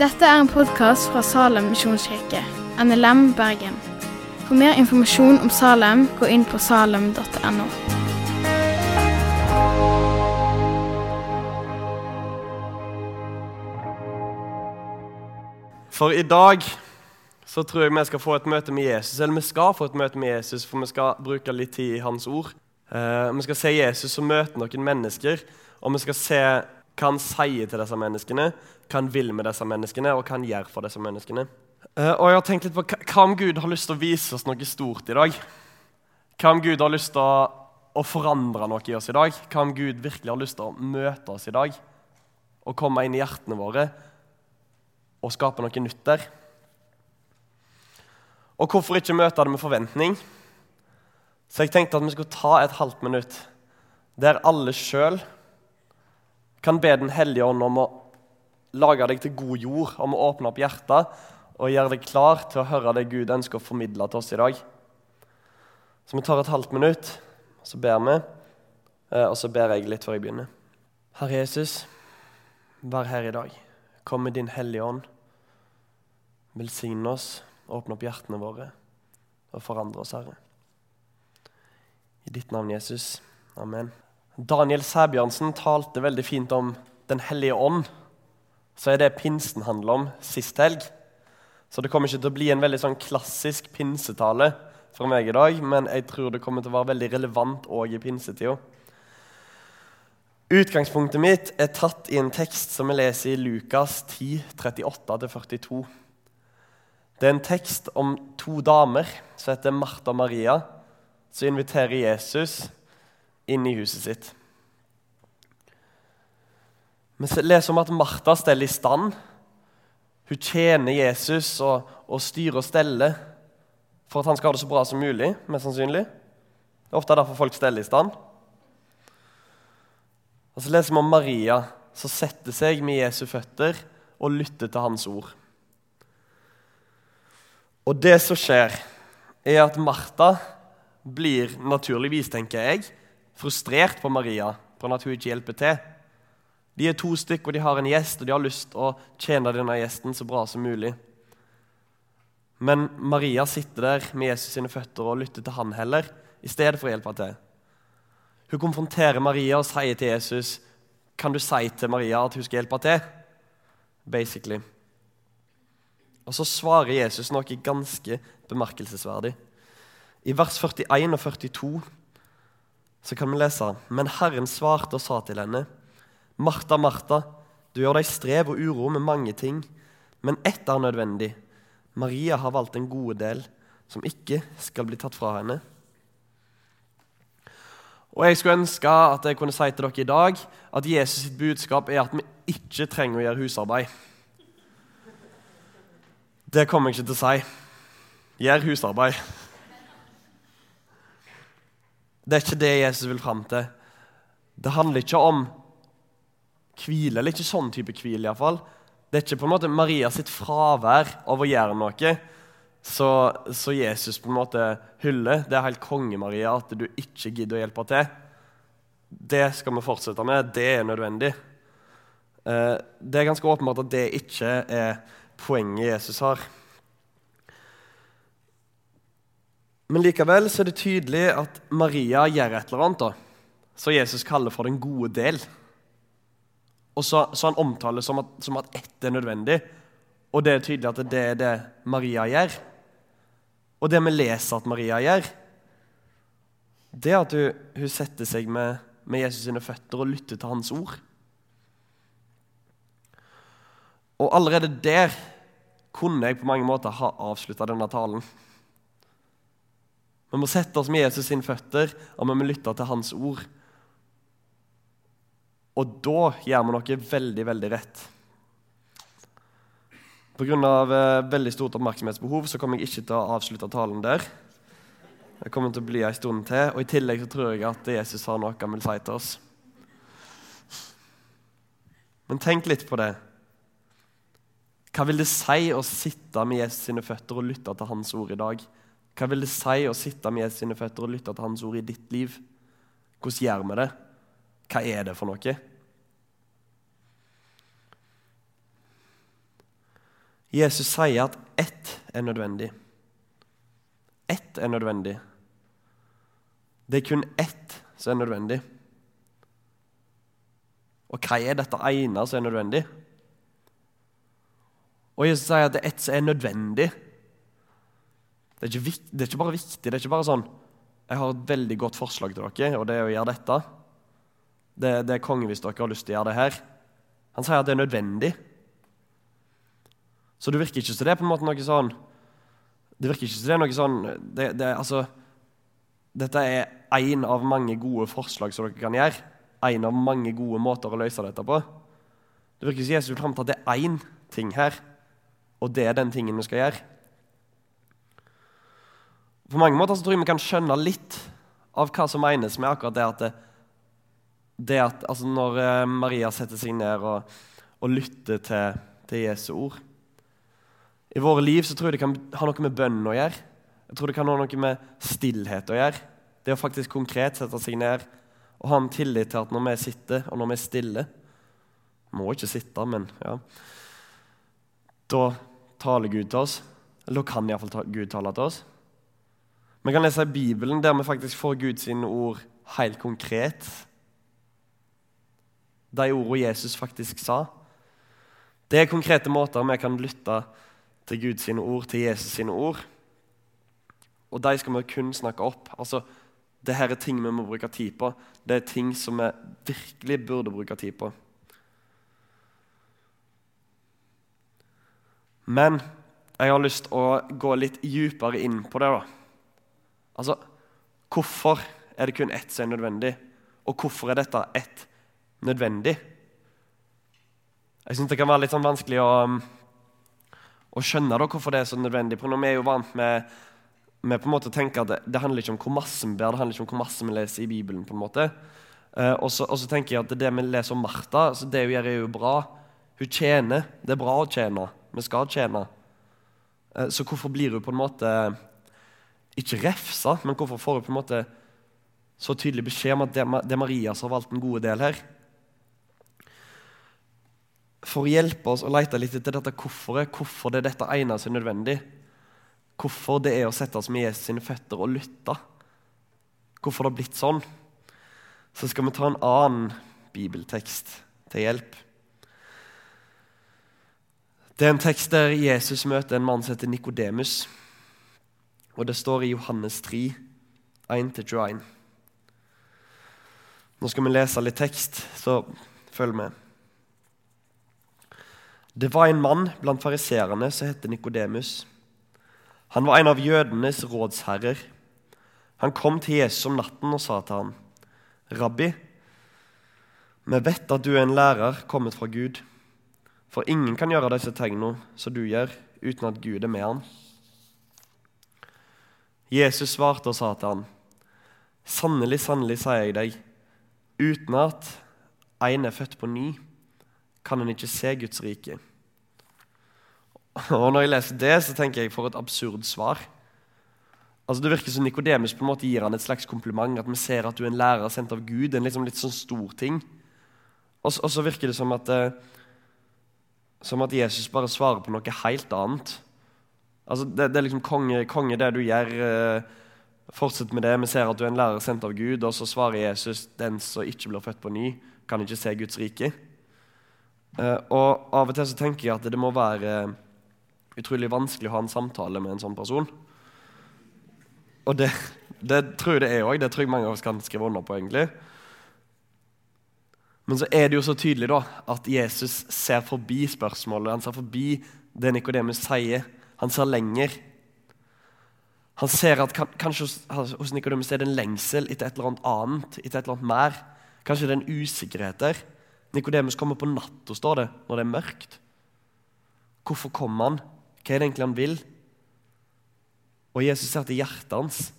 Dette er en podkast fra Salem misjonskirke, NLM Bergen. For mer informasjon om Salem, gå inn på salem.no. For i dag så tror jeg vi skal få et møte med Jesus. Eller vi skal få et møte med Jesus, for vi skal bruke litt tid i hans ord. Uh, vi skal se Jesus og møte noen mennesker, og vi skal se hva han sier til disse menneskene, hva han vil med disse menneskene, og hva han gjør for disse menneskene. Eh, og jeg har tenkt litt på hva- om Gud har lyst til å vise oss noe stort i dag? Hva om Gud har lyst til å, å forandre noe i oss i dag? Hva om Gud virkelig har lyst til å møte oss i dag? Og komme inn i hjertene våre og skape noe nytt der? Og hvorfor ikke møte det med forventning? Så jeg tenkte at vi skulle ta et halvt minutt der alle sjøl kan be Den hellige ånd om å lage deg til god jord, om å åpne opp hjertet og gjøre deg klar til å høre det Gud ønsker å formidle til oss i dag. Så vi tar et halvt minutt, så ber vi, eh, og så ber jeg litt før jeg begynner. Herre Jesus, vær her i dag. Kom med din hellige ånd. Velsign oss, åpne opp hjertene våre og forandre oss, Herre. I ditt navn, Jesus. Amen. Daniel Sæbjørnsen talte veldig fint om Den hellige ånd. Så er det pinsen handler om sist helg. Så det kommer ikke til å bli en veldig sånn klassisk pinsetale fra meg i dag, men jeg tror det kommer til å være veldig relevant òg i pinsetida. Utgangspunktet mitt er tatt i en tekst som vi leser i Lukas 10, 38-42. Det er en tekst om to damer som heter Martha og Maria, som inviterer Jesus inn i huset sitt. Vi leser om at Martha steller i stand. Hun tjener Jesus og, og styrer og steller for at han skal ha det så bra som mulig. mest sannsynlig. Det er ofte derfor folk steller i stand. Og Så leser vi om Maria som setter seg med Jesu føtter og lytter til hans ord. Og det som skjer, er at Martha blir naturligvis, tenker jeg, frustrert på Maria for at hun ikke hjelper til. De er to stykker, og de har en gjest, og de har lyst til å tjene denne gjesten så bra som mulig. Men Maria sitter der med Jesus sine føtter og lytter til han heller, i stedet for å hjelpe til. Hun konfronterer Maria og sier til Jesus Kan du si til Maria at hun skal hjelpe til? Basically. Og så svarer Jesus noe ganske bemerkelsesverdig. I vers 41 og 42 så kan vi lese Men Herren svarte og sa til henne, Martha, Martha, du gjør deg strev og uro med mange ting, men ett er nødvendig. Maria har valgt en god del som ikke skal bli tatt fra henne. Og Jeg skulle ønske at jeg kunne si til dere i dag at Jesus sitt budskap er at vi ikke trenger å gjøre husarbeid. Det kommer jeg ikke til å si. Gjør husarbeid. Det er ikke det Jesus vil fram til. Det handler ikke om hvile, eller ikke sånn type hvile iallfall. Det er ikke på en måte Maria sitt fravær av å gjøre noe så, så Jesus på en måte hyller. Det er helt konge, Maria, at du ikke gidder å hjelpe til. Det skal vi fortsette med. Det er nødvendig. Eh, Det er ganske åpenbart at det ikke er poenget Jesus har. Men likevel så er det tydelig at Maria gjør et eller annet da, som Jesus kaller for den gode del. Og så, så han omtaler som at, som at ett er nødvendig. Og det er tydelig at det er det Maria gjør. Og det vi leser at Maria gjør, det er at hun, hun setter seg med, med Jesus sine føtter og lytter til hans ord. Og allerede der kunne jeg på mange måter ha avslutta denne talen. Vi må sette oss med Jesus sine føtter, og vi må lytte til hans ord. Og da gjør vi noe veldig, veldig rett. Pga. Eh, veldig stort oppmerksomhetsbehov så kommer jeg ikke til å avslutte talen der. Jeg kommer til å bli en stund til, og i tillegg så tror jeg at Jesus har noe han vil si til oss. Men tenk litt på det. Hva vil det si å sitte med Jesus sine føtter og lytte til hans ord i dag? Hva vil det si å sitte med Jesu sine føtter og lytte til hans ord i ditt liv? Hvordan gjør vi det? Hva er det for noe? Jesus sier at ett er nødvendig. Ett er nødvendig. Det er kun ett som er nødvendig. Og hva er dette ene som er nødvendig? Og Jesus sier at det er ett som er nødvendig. Det er, ikke, det er, ikke, bare viktig. Det er ikke bare sånn Jeg har et veldig godt forslag til dere, og det er å gjøre dette. Det, det er konge hvis dere har lyst til å gjøre det her. Han sier at det er nødvendig. Så det virker ikke som det er på en måte noe sånn Det virker ikke som det er noe sånn det, det, altså, Dette er én av mange gode forslag som dere kan gjøre. En av mange gode måter å løse dette på. Det virker som Jesus vil fram til at det er én ting her, og det er den tingen vi skal gjøre. På mange måter så tror jeg vi kan skjønne litt av hva som menes med akkurat det at, det, det at altså Når eh, Maria setter seg ned og, og lytter til, til Jesu ord i våre liv så tror jeg det kan ha noe med bønn å gjøre. Jeg tror det kan ha noe med stillhet å gjøre. Det å faktisk konkret sette seg ned og ha en tillit til at når vi sitter, og når vi er stille Må ikke sitte, men ja Da taler Gud til oss. Eller da kan iallfall Gud tale til oss. Vi kan lese i Bibelen der vi faktisk får Guds ord helt konkret. De ordene Jesus faktisk sa. Det er konkrete måter vi kan lytte til Guds ord, til Jesus sine ord. Og de skal vi kun snakke opp. Altså, det her er ting vi må bruke tid på. Det er ting som vi virkelig burde bruke tid på. Men jeg har lyst til å gå litt dypere inn på det. da. Altså, Hvorfor er det kun ett som er nødvendig? Og hvorfor er dette ett nødvendig? Jeg syns det kan være litt sånn vanskelig å å skjønne da hvorfor det er så nødvendig. For når vi er jo vant med, med på en måte å tenke at det, det, handler ikke om hvor masse vi ber, det handler ikke om hvor masse vi leser i Bibelen. på en måte. Uh, og, så, og, så, tenker jeg at det vi leser om Martha, så det hun gjør, er jo bra. Hun tjener. Det er bra å tjene. Vi skal tjene. Uh, så hvorfor blir hun på en måte ikke refsa, men hvorfor får hun på en måte så tydelig beskjed om at det, er Maria som har valgt en gode del her? for å hjelpe oss å lete litt etter dette hvorforet, hvorfor det er dette ene som er nødvendig. Hvorfor det er å sette oss med Jesus sine føtter og lytte. Hvorfor det har blitt sånn. Så skal vi ta en annen bibeltekst til hjelp. Det er en tekst der Jesus møter en mann som heter Nikodemus. Og det står i Johannes 3, 1-21. Nå skal vi lese litt tekst, så følg med. Det var en mann blant fariseerne som het Nikodemus. Han var en av jødenes rådsherrer. Han kom til Jesus om natten og sa til ham, 'Rabbi, vi vet at du er en lærer kommet fra Gud.' For ingen kan gjøre disse tegnene som du gjør, uten at Gud er med ham. Jesus svarte og sa til ham, 'Sannelig, sannelig, sier jeg deg, uten at en er født på ny' kan en ikke se Guds rike. Og Når jeg leser det, så tenker jeg for et absurd svar. Altså Det virker som Nikodemus på en måte gir han et slags kompliment. At vi ser at du er en lærer sendt av Gud. En liksom litt sånn stor ting. Og, og så virker det som at, eh, som at Jesus bare svarer på noe helt annet. Altså Det, det er liksom konge, konge, det du gjør. Eh, fortsett med det. Vi ser at du er en lærer sendt av Gud. Og så svarer Jesus den som ikke blir født på ny, kan ikke se Guds rike. Eh, og Av og til så tenker jeg at det må være utrolig vanskelig å ha en samtale med en sånn person. Og det, det tror jeg det er òg. Det tror jeg mange av oss kan skrive under på. egentlig. Men så er det jo så tydelig da, at Jesus ser forbi spørsmålet. Han ser forbi det Nikodemus sier. Han ser lenger. Han ser at kanskje hos, hos er det en lengsel etter et eller annet annet. etter et eller annet mer. Kanskje det er en usikkerhet der. Nikodemus kommer på natta, står det, når det er mørkt. Hvorfor kommer han? Hva er det egentlig han vil? Og Jesus ser til hjertet hans.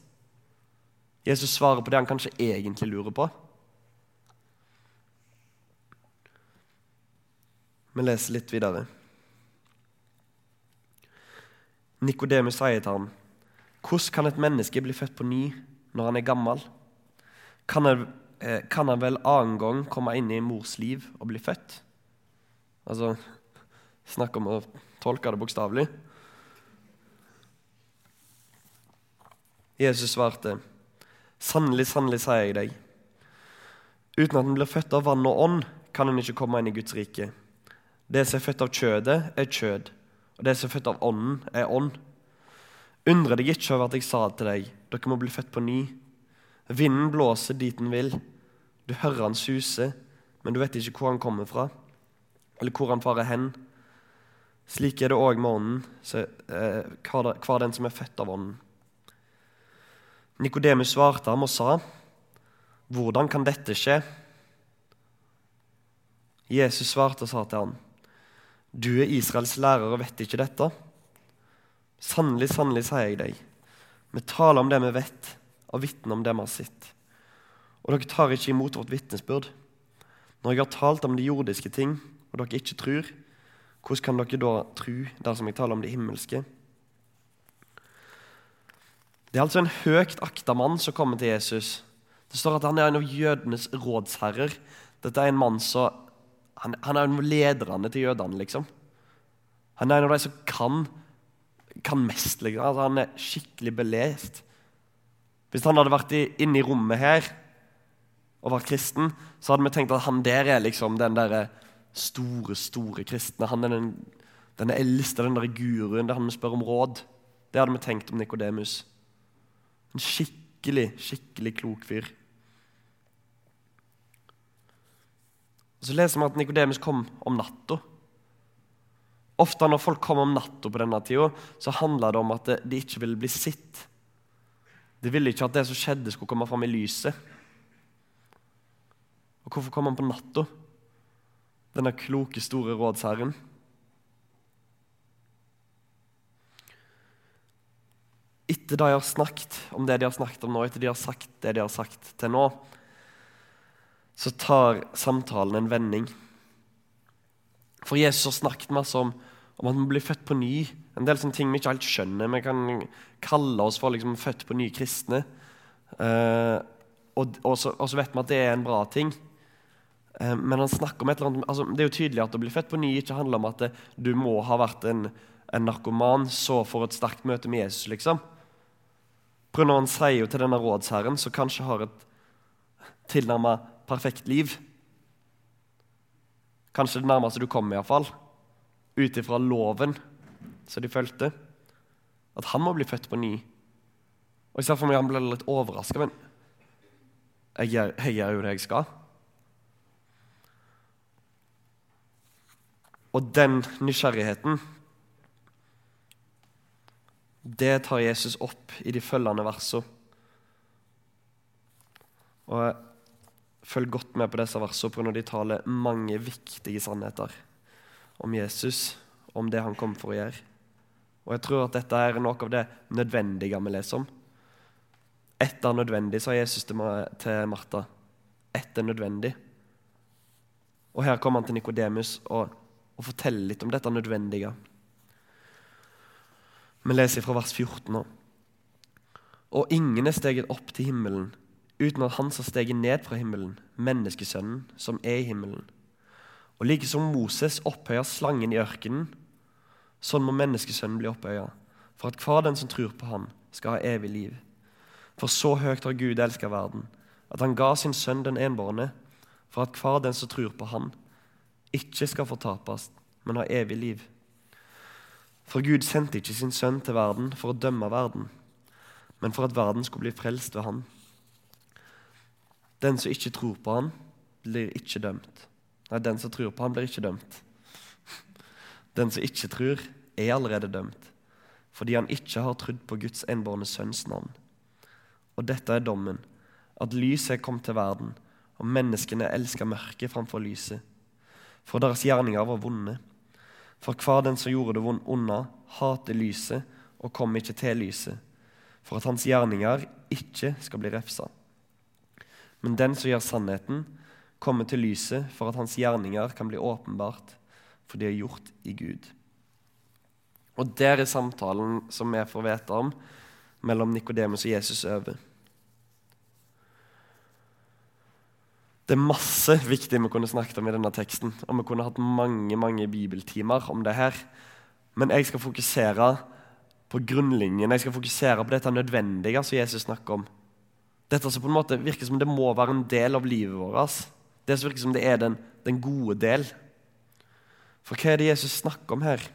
Jesus svarer på det han kanskje egentlig lurer på. Vi leser litt videre. Nikodemus sier til ham, 'Hvordan kan et menneske bli født på ny når han er gammel?' Kan han Eh, kan han vel annen gang komme inn i mors liv og bli født? Altså, Snakk om å tolke det bokstavelig. Jesus svarte, 'Sannelig, sannelig, sier jeg deg.' Uten at en blir født av vann og ånd, kan en ikke komme inn i Guds rike. Det som er født av kjødet, er kjød, og det som er født av ånden, er ånd. Undre deg ikke over at jeg sa til deg, dere må bli født på ny. Vinden blåser dit den vil. Du hører han suse, men du vet ikke hvor han kommer fra, eller hvor han farer hen. Slik er det òg med ånden, så, eh, hver den som er født av ånden. Nikodemus svarte ham og sa, 'Hvordan kan dette skje?' Jesus svarte og sa til ham, 'Du er Israels lærer og vet ikke dette.' Sannelig, sannelig, sier jeg deg, vi taler om det vi vet, og vitner om det vi har sett. Og dere tar ikke imot vårt vitnesbyrd. Når jeg har talt om de jordiske ting, og dere ikke tror, hvordan kan dere da tro dersom jeg taler om det himmelske? Det er altså en høyt akta mann som kommer til Jesus. Det står at han er en av jødenes rådsherrer. Dette er en mann som Han, han er en av lederne til jødene, liksom. Han er en av de som kan, kan mest. Liksom. Altså, han er skikkelig belest. Hvis han hadde vært inne i rommet her og vært kristen, så hadde vi tenkt at han der er liksom den der store, store kristne. Han er den, den eldste, den der guruen. Det er han vi spør om råd. Det hadde vi tenkt om Nikodemus. En skikkelig, skikkelig klok fyr. Og Så leser vi at Nikodemus kom om natta. Ofte når folk kom om natta på denne tida, så handla det om at de ikke ville bli sett. De ville ikke at det som skjedde, skulle komme fram i lyset. Og hvorfor kom han på natta? Denne kloke, store rådsherren. Etter de har snakket om det de har snakket om nå, etter de har sagt det de har sagt til nå, så tar samtalen en vending. For Jesus har snakket masse om, om at vi blir født på ny. En del sånne ting vi ikke helt skjønner. Vi kan kalle oss for liksom, født på ny kristne. Eh, og, og, så, og, så, vet vi at det er en bra ting. Eh, men han snakker om et eller annet, altså, det er jo tydelig at å bli født på ny ikke handler om at det, du må ha vært en, en narkoman så for et sterkt møte med Jesus. liksom. Brunner han sier jo til denne rådsherren, som kanskje har et tilnærmet perfekt liv Kanskje det nærmeste du kom, iallfall. Ut ifra loven som de fulgte. At han må bli født på ny. Og I stedet for meg han ble litt overraska. Men jeg gjør, jeg gjør jo det jeg skal. Og den nysgjerrigheten det tar Jesus opp i de følgende versene. Og Følg godt med på disse versene, for når de taler mange viktige sannheter om Jesus, om det han kom for å gjøre. Og jeg tror at dette er noe av det nødvendige vi leser om. Ett er nødvendig, sa Jesus til Martha. Ett er nødvendig. Og her kommer han til Nikodemus og, og forteller litt om dette nødvendige. Vi leser fra vers 14 nå. Og ingen er steget opp til himmelen uten at han som steget ned fra himmelen, menneskesønnen som er i himmelen. Og like som Moses opphøyer slangen i ørkenen, sånn må menneskesønnen bli opphøya, for at hver den som tror på ham, skal ha evig liv. For så høyt har Gud elska verden, at han ga sin sønn den enbårne, for at hver den som tror på ham, ikke skal fortapes, men ha evig liv. For Gud sendte ikke sin sønn til verden for å dømme verden, men for at verden skulle bli frelst ved han. Den som ikke tror på han, blir ikke dømt. Nei, den som tror på han, blir ikke dømt. Den som ikke tror, er allerede dømt, fordi han ikke har trodd på Guds enbårne sønns navn. Og dette er dommen, at lyset er kommet til verden, og menneskene elsker mørket framfor lyset, for deres gjerninger var vonde. For hver den som gjorde det vondt unna, hater lyset og kom ikke til lyset, for at hans gjerninger ikke skal bli refsa. Men den som gjør sannheten, kommer til lyset for at hans gjerninger kan bli åpenbart, for de er gjort i Gud. Og der er samtalen som vi får vite om, mellom Nikodemus og Jesus over. Det er masse viktig vi kunne snakket om i denne teksten. Og vi kunne hatt mange mange bibeltimer om det her. Men jeg skal fokusere på grunnlinjen. Jeg skal fokusere på dette nødvendige som Jesus snakker om. Dette som på en måte virker som det må være en del av livet vårt. Det som virker som det er den, den gode del. For hva er det Jesus snakker om her?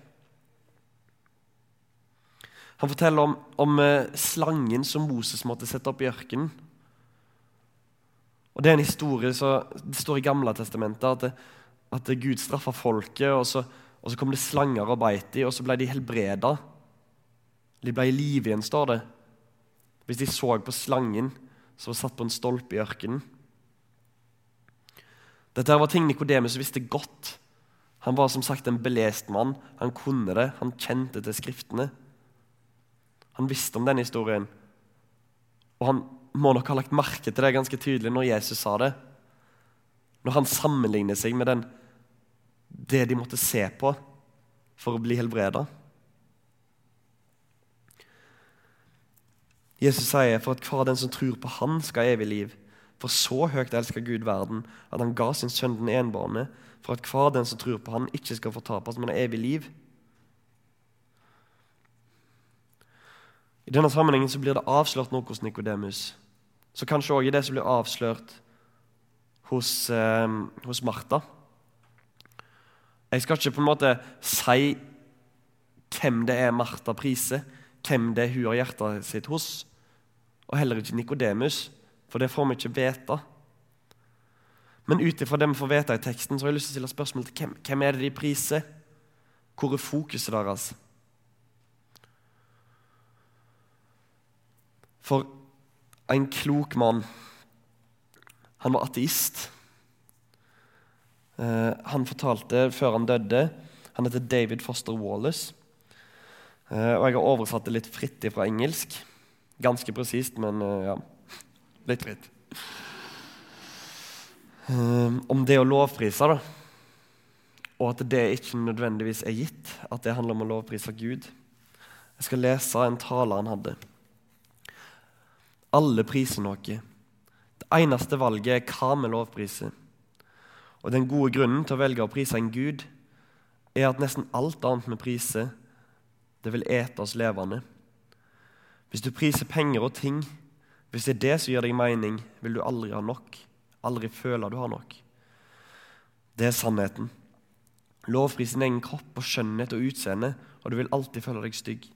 Han forteller om, om eh, slangen som Moses måtte sette opp i ørkenen. Og Det er en historie så, det står i Gamle testamentet at, det, at det Gud straffa folket, og så, og så, kom det slanger og beit dem, og så ble de helbreda. De ble i live igjen, står det. Hvis de så på slangen som var satt på en stolpe i ørkenen. Dette var ting Nikodemus visste godt. Han var som sagt en belest mann. Han kunne det, han kjente til Skriftene. Han visste om denne historien. Og han må nok ha lagt merke til det ganske tydelig når Jesus sa det. Når han sammenligner seg med den, det de måtte se på for å bli helbreda. Jesus sier for at hver den som tror på Han, skal ha evig liv. For så høyt elsker Gud verden, at han ga sin sønn den enbårne, for at hver den som tror på Han, ikke skal fortapes, men ha evig liv. I denne sammenhengen så blir det avslørt noe hos Nikodemus. Så kanskje òg i det som blir avslørt hos, eh, hos Martha. Jeg skal ikke på en måte si hvem det er Martha priser, hvem det er hun har hjertet sitt hos, og heller ikke Nikodemus, for det får vi ikke vite. Men ut ifra det vi får vite i teksten, så har jeg lyst til å stille spørsmål til hvem, hvem er det de priser? Hvor er fokuset deres? For en klok mann Han var ateist. Uh, han fortalte før han døde Han heter David Foster Wallace. Uh, og jeg har oversatt det litt fritt fra engelsk. Ganske presist, men uh, ja, litt fritt. om det å lovprise, da. Og at det ikke nødvendigvis er gitt. At det handler om å lovprise Gud. Jeg skal lese en tale han hadde. Alle priser noe. Det eneste valget er hva vi lovpriser. Og Den gode grunnen til å velge å prise en gud er at nesten alt annet vi priser, det vil ete oss levende. Hvis du priser penger og ting, hvis det er det som gir deg mening, vil du aldri ha nok. Aldri føle du har nok. Det er sannheten. Lovpris din egen kropp og skjønnhet og utseende, og du vil alltid føle deg stygg.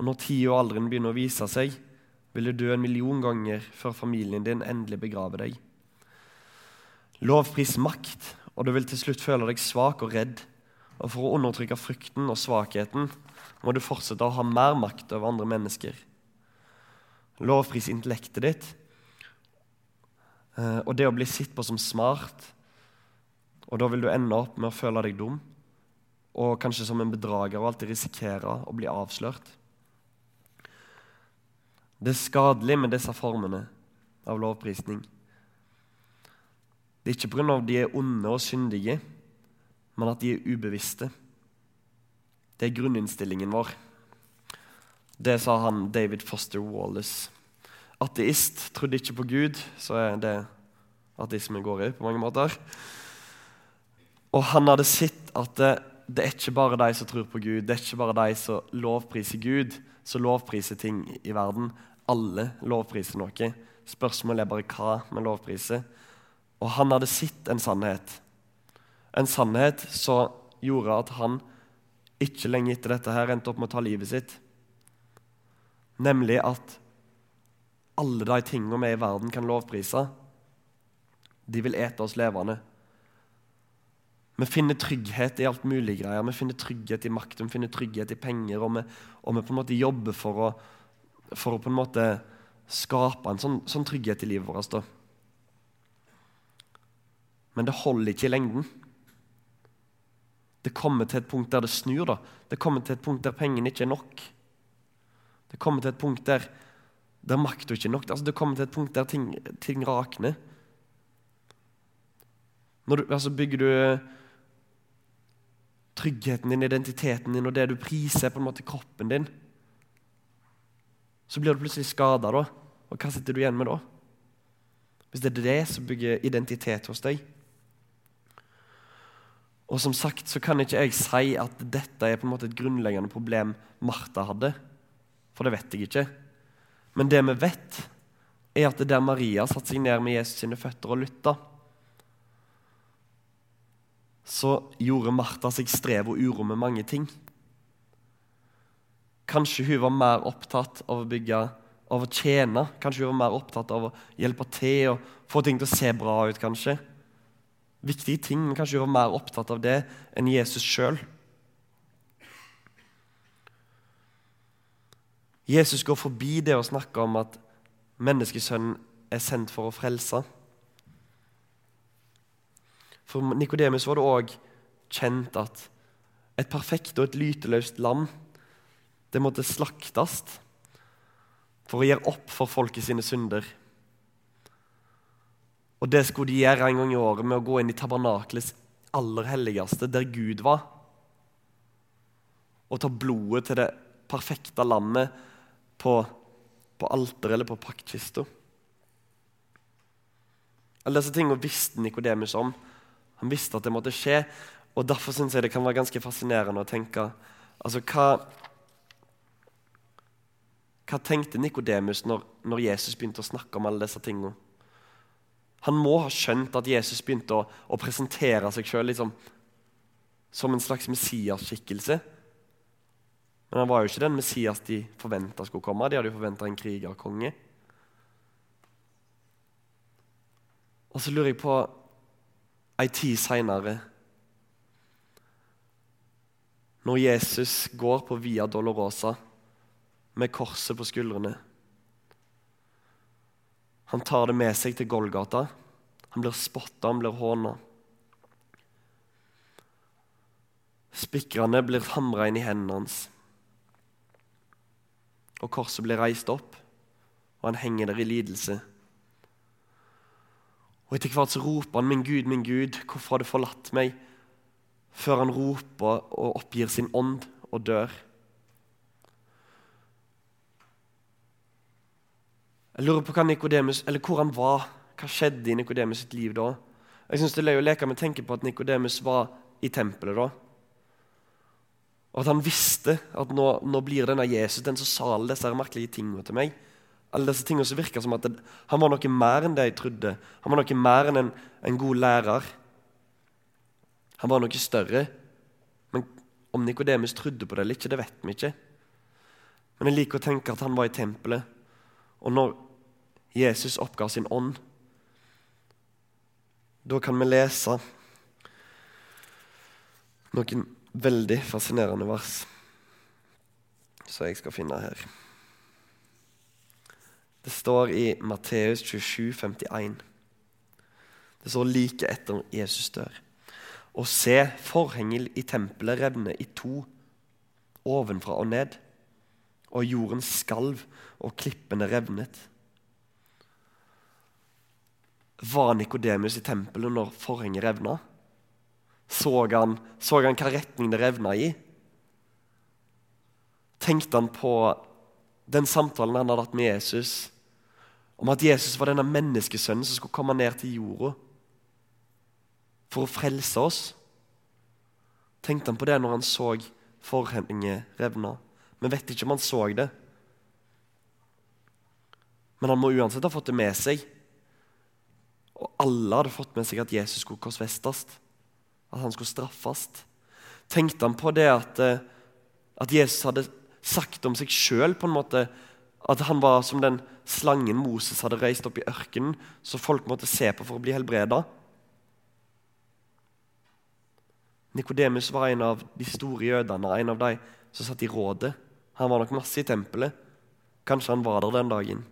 Og når tid og alderen begynner å vise seg, vil du dø en million ganger før familien din endelig begraver deg. Lovpris makt, og du vil til slutt føle deg svak og redd. Og for å undertrykke frykten og svakheten må du fortsette å ha mer makt over andre mennesker. Lovpris intellektet ditt eh, og det å bli sett på som smart. Og da vil du ende opp med å føle deg dum og kanskje som en bedrager og alltid risikere å bli avslørt. Det er skadelig med disse formene av lovprisning. Det er ikke pga. de er onde og syndige, men at de er ubevisste. Det er grunninnstillingen vår. Det sa han David Foster Wallace. Ateist trodde ikke på Gud, så er det ateisme går i på mange måter. Og han hadde sett at det, det er ikke bare de som tror på Gud, det er ikke bare de som lovpriser Gud, som lovpriser ting i verden alle lovpriser noe. Spørsmålet er bare hva vi lovpriser. Og han hadde sett en sannhet. En sannhet som gjorde at han ikke lenge etter dette her endte opp med å ta livet sitt. Nemlig at alle de tingene vi i verden kan lovprise, de vil ete oss levende. Vi finner trygghet i alt mulig greier. Vi finner trygghet i makt, vi finner trygghet i penger, og vi, og vi på en måte jobber for å for å på en måte skape en sånn, sånn trygghet i livet vårt. Da. Men det holder ikke i lengden. Det kommer til et punkt der det snur. da. Det kommer til et punkt der pengene ikke er nok. Det kommer til et punkt der, der makta ikke er nok. Altså, det kommer til et punkt der ting, ting rakner. Når du, altså, bygger du tryggheten din, identiteten din og det du priser, på en måte kroppen din så blir du plutselig skada, da. Og hva sitter du igjen med da? Hvis det er det som bygger identitet hos deg. Og som sagt så kan ikke jeg si at dette er på en måte et grunnleggende problem Martha hadde. For det vet jeg ikke. Men det vi vet, er at det der Maria satte seg ned med Jesus sine føtter og lytta, så gjorde Martha seg strev og uro med mange ting. Kanskje hun var mer opptatt av å bygge, av å tjene. Kanskje hun var mer opptatt av å hjelpe til og få ting til å se bra ut. kanskje. Viktige ting, men kanskje hun var mer opptatt av det enn Jesus sjøl. Jesus går forbi det å snakke om at menneskesønnen er sendt for å frelse. For Nikodemus var det òg kjent at et perfekt og et lyteløst lam det måtte slaktes for å gjøre opp for folket sine synder. Og det skulle de gjøre en gang i året med å gå inn i tabernakelets aller helligste, der Gud var, og ta blodet til det perfekte lammet på, på alteret eller på paktkista. Alle disse tingene visste Nikodemus om. Han visste at det måtte skje. og Derfor syns jeg det kan være ganske fascinerende å tenke altså hva, hva tenkte Nikodemus når, når, Jesus begynte å snakke om alle disse tingene? Han må ha skjønt at Jesus begynte å, å presentere seg sjøl liksom, som en slags Messias-skikkelse. Men han var jo ikke den Messias de forventa skulle komme. De hadde jo forventa en krigerkonge. Og så lurer jeg på ei tid seinere Når Jesus går på Via Dolorosa med korset på skuldrene Han tar det med seg til Golgata. Han blir spotta, han blir håna. Spikrene blir hamra inn i hendene hans og korset blir reist opp, og han henger der i lidelse. Og Etter hvert så roper han 'Min Gud, min Gud, hvorfor har du forlatt meg?' Før han roper og oppgir sin ånd og dør. Jeg lurer på hva Nikodemus, eller hvor han var. Hva skjedde i Nikodemus sitt liv da? Jeg synes Det er løy å leke med å tenke på at Nikodemus var i tempelet da. Og at han visste at nå, nå blir denne Jesus den som sa alle disse merkelige tingene til meg. Alle disse tingene som virka som at det, han var noe mer enn det jeg trodde. Han var noe mer enn en, en god lærer. Han var noe større. Men om Nikodemus trodde på det eller ikke, det vet vi ikke. Men jeg liker å tenke at han var i tempelet. Og når Jesus oppga sin ånd, da kan vi lese noen veldig fascinerende vers som jeg skal finne her. Det står i Matteus 27, 51. Det står like etter Jesus dør. Og se, forhenget i tempelet revne i to, ovenfra og ned. Og jorden skalv, og klippene revnet. Var Nikodemus i tempelet når forhenget revna? Så han, så han hva retning det revna i? Tenkte han på den samtalen han hadde hatt med Jesus, om at Jesus var denne menneskesønnen som skulle komme ned til jorda for å frelse oss? Tenkte han på det når han så forhenget revna? Vi vet ikke om han så det. Men han må uansett ha fått det med seg. Og alle hadde fått med seg at Jesus skulle korsfestes at han skulle straffes. Tenkte han på det at, eh, at Jesus hadde sagt om seg sjøl at han var som den slangen Moses hadde reist opp i ørkenen, så folk måtte se på for å bli helbreda? Nikodemus var en av de store jødene, en av de som satt i rådet. Han var nok masse i tempelet. Kanskje han var der den dagen.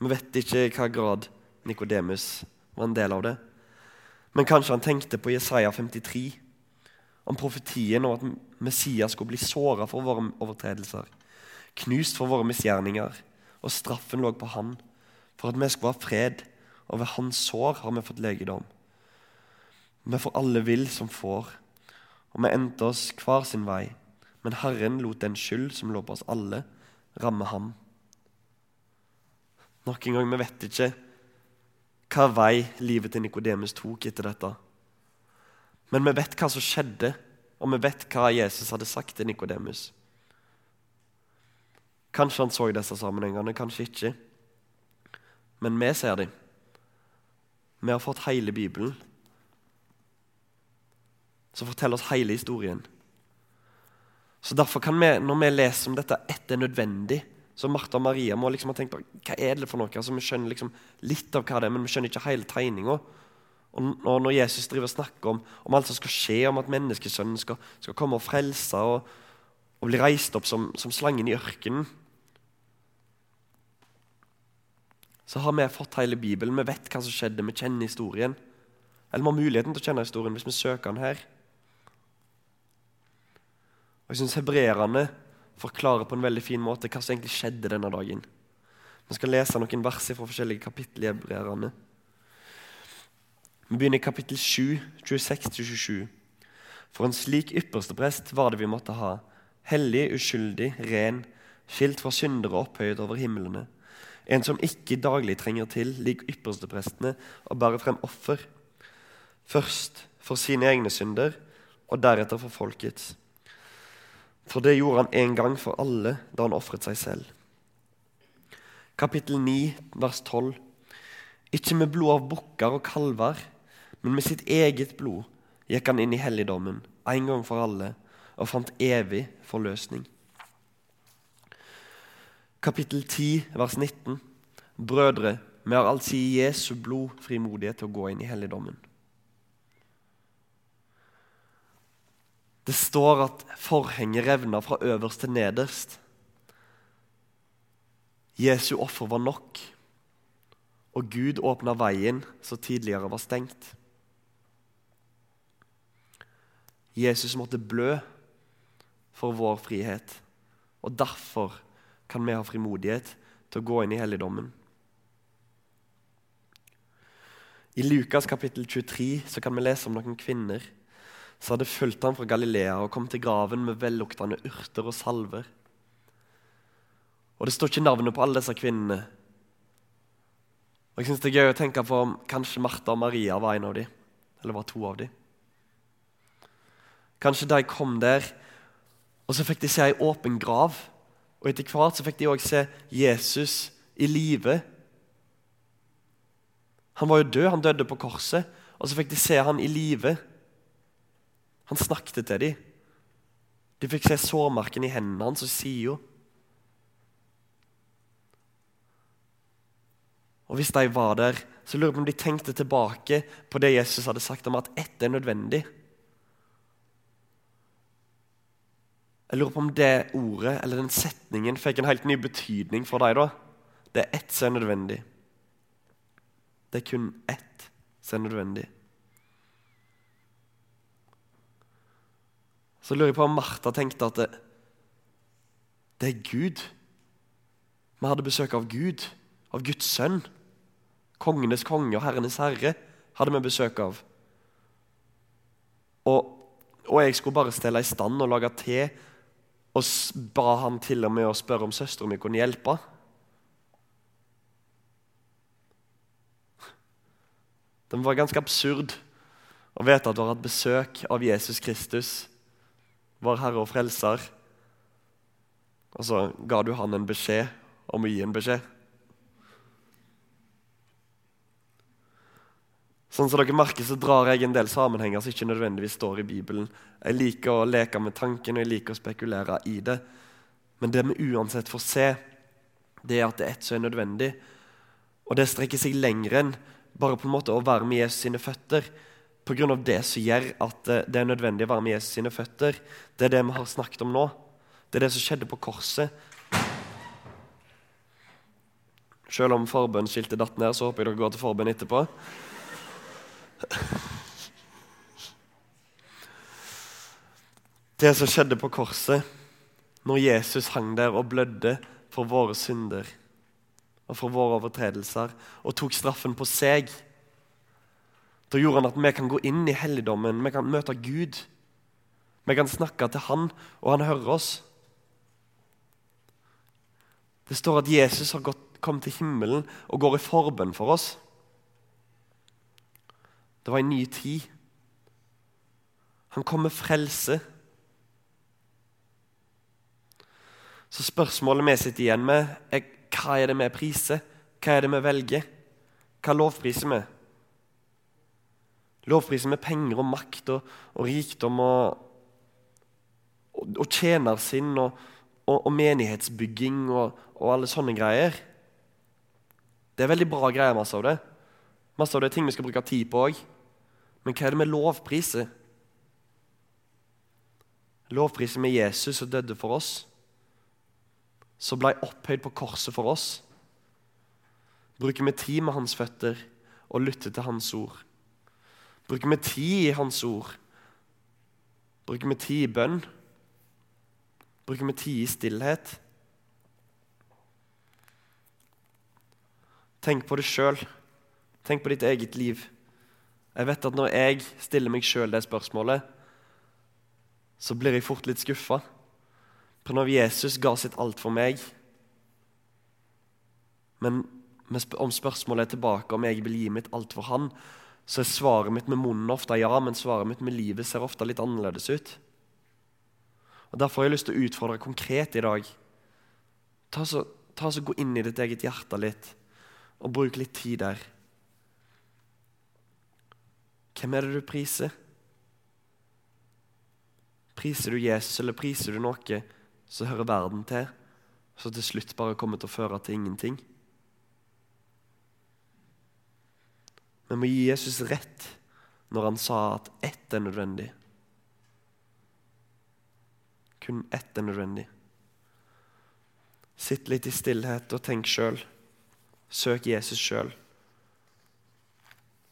Vi vet ikke i hva grad Nikodemus var en del av det. Men kanskje han tenkte på Jesaja 53, om profetien og at Messias skulle bli såra for våre overtredelser, knust for våre misgjerninger, og straffen lå på han, for at vi skulle ha fred, og ved hans sår har vi fått legedom. Vi får alle vill som får, og vi endte oss hver sin vei, men Herren lot den skyld som lå på oss alle, ramme ham. Nok en gang, vi vet ikke hva vei livet til Nikodemus tok etter dette. Men vi vet hva som skjedde, og vi vet hva Jesus hadde sagt til Nikodemus. Kanskje han så disse sammenhengene, kanskje ikke. Men vi ser dem. Vi har fått hele Bibelen, som forteller oss hele historien. Så Derfor kan vi, når vi leser om dette, etter nødvendig. Så Martha og Maria må liksom ha tenkt på hva er det for noe. Altså, vi skjønner liksom litt av hva det er, men vi skjønner ikke hele tegninga. Og når Jesus driver og snakker om, om, alt som skal skje, om at menneskesønnen skal, skal komme og frelse og, og bli reist opp som, som slangen i ørkenen Så har vi fått hele Bibelen. Vi vet hva som skjedde, vi kjenner historien. Eller vi har muligheten til å kjenne historien hvis vi søker den her. Og Jeg syns hebreerne forklarer på en veldig fin måte hva som egentlig skjedde denne dagen. Vi skal lese noen vers fra forskjellige kapittel i hebreerne. Vi begynner i kapittel 7, 26-27. For en slik yppersteprest var det vi måtte ha. Hellig, uskyldig, ren, skilt fra syndere og opphøyet over himlene. En som ikke daglig trenger til, lik yppersteprestene, å bære frem offer. Først for sine egne synder, og deretter for folkets. For det gjorde han en gang for alle da han ofret seg selv. Kapittel 9, vers 12. Ikke med blod av bukker og kalver, men med sitt eget blod gikk han inn i helligdommen en gang for alle og fant evig forløsning. Kapittel 10, vers 19. Brødre, vi har altså i Jesu blod frimodighet til å gå inn i helligdommen. Det står at forhenget revna fra øverst til nederst. Jesu offer var nok, og Gud åpna veien som tidligere var stengt. Jesus måtte blø for vår frihet, og derfor kan vi ha frimodighet til å gå inn i helligdommen. I Lukas kapittel 23 så kan vi lese om noen kvinner som hadde fulgt ham fra Galilea og kom til graven med velluktende urter og salver. Og Det står ikke navnet på alle disse kvinnene. Og jeg synes Det er gøy å tenke på om kanskje Martha og Maria var en av dem. Eller var to av dem. Kanskje de kom der, og så fikk de se ei åpen grav. Og etter hvert så fikk de òg se Jesus i live. Han var jo død, han døde på korset. Og så fikk de se han i live. Han snakket til dem. De fikk se sårmarken i hendene hans og sida. Og hvis de var der, så lurer jeg på om de tenkte tilbake på det Jesus hadde sagt om at ett er nødvendig. Jeg lurer på om det ordet eller den setningen fikk en helt ny betydning for deg. da. Det er ett som er nødvendig. Det er kun ett som er nødvendig. Så lurer jeg på om Martha tenkte at det, det er Gud. Vi hadde besøk av Gud, av Guds sønn. Kongenes konge og herrenes herre hadde vi besøk av. Og, og jeg skulle bare stelle i stand og lage te, og ba han til og med å spørre om søstera mi kunne hjelpe. Det var ganske absurd å vite at du har hatt besøk av Jesus Kristus vår Herre og Frelser. Og så ga du han en beskjed om å gi en beskjed. Sånn som dere merker, så drar jeg en del sammenhenger som ikke nødvendigvis står i Bibelen. Jeg liker å leke med tanken og jeg liker å spekulere i det. Men det vi uansett får se, det er at det er ett som er nødvendig. Og det strekker seg lenger enn bare på en måte å være med Jesus sine føtter pga. det som gjør at eh, det er nødvendig å være med Jesus sine føtter. Det er det vi har snakket om nå. Det er det som skjedde på korset. Selv om forbønnsskiltet datt ned, så håper jeg dere går til forbønn etterpå. Det som skjedde på korset, når Jesus hang der og blødde for våre synder og for våre overtredelser, og tok straffen på seg da gjorde han at vi kan gå inn i helligdommen, vi kan møte Gud. Vi kan snakke til Han, og Han hører oss. Det står at Jesus har gått, kommet til himmelen og går i forbønn for oss. Det var en ny tid. Han kom med frelse. Så spørsmålet vi sitter igjen med, er hva er det vi priser? Hva er det vi velger? Hva lovpriser vi? Lovpriser med penger og makt og, og rikdom og, og, og tjenersinn og, og, menighetsbygging og, alle sånne greier? Det er veldig bra greier, masse av det. Masse av det er ting vi skal bruke tid på òg. Men hva er det med lovpriser? Lovpriser med Jesus som døde for oss? Som ble opphøyd på korset for oss? Bruker vi tid med hans føtter og lytter til hans ord? Bruker vi tid i hans ord? Bruker vi tid i bønn? Bruker vi tid i stillhet? Tenk på det sjøl. Tenk på ditt eget liv. Jeg vet at når jeg stiller meg sjøl det spørsmålet, så blir jeg fort litt skuffa. For når Jesus ga sitt alt for meg Men om spørsmålet er tilbake om jeg vil gi mitt alt for han, så er svaret mitt med munnen ofte ja, men svaret mitt med livet ser ofte litt annerledes ut. Og Derfor har jeg lyst til å utfordre konkret i dag. Ta så, ta så Gå inn i ditt eget hjerte litt, og bruk litt tid der. Hvem er det du priser? Priser du Jesus, eller priser du noe som hører verden til, som til slutt bare kommer til å føre til ingenting? Vi må gi Jesus rett når han sa at ett er nødvendig. Kun ett er nødvendig. Sitt litt i stillhet og tenk sjøl. Søk Jesus sjøl.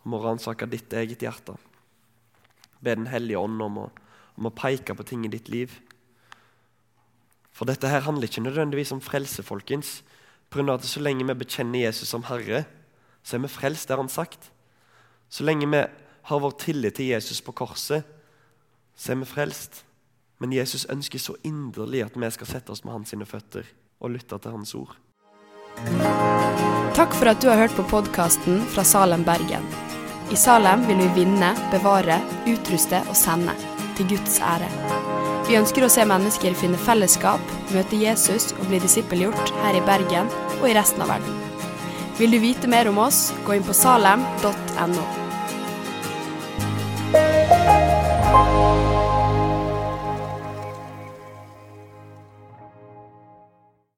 Om å ransake ditt eget hjerte. Be Den hellige ånd om å, om å peke på ting i ditt liv. For dette her handler ikke nødvendigvis om frelse, folkens. På grunn av at Så lenge vi bekjenner Jesus som Herre, så er vi frelst, det har han sagt. Så lenge vi har vår tillit til Jesus på korset, så er vi frelst. Men Jesus ønsker så inderlig at vi skal sette oss med hans sine føtter og lytte til hans ord. Takk for at du har hørt på podkasten fra Salem, Bergen. I Salem vil vi vinne, bevare, utruste og sende. Til Guds ære. Vi ønsker å se mennesker finne fellesskap, møte Jesus og bli disippelgjort her i Bergen og i resten av verden. Vil du vite mer om oss, gå inn på salem.no.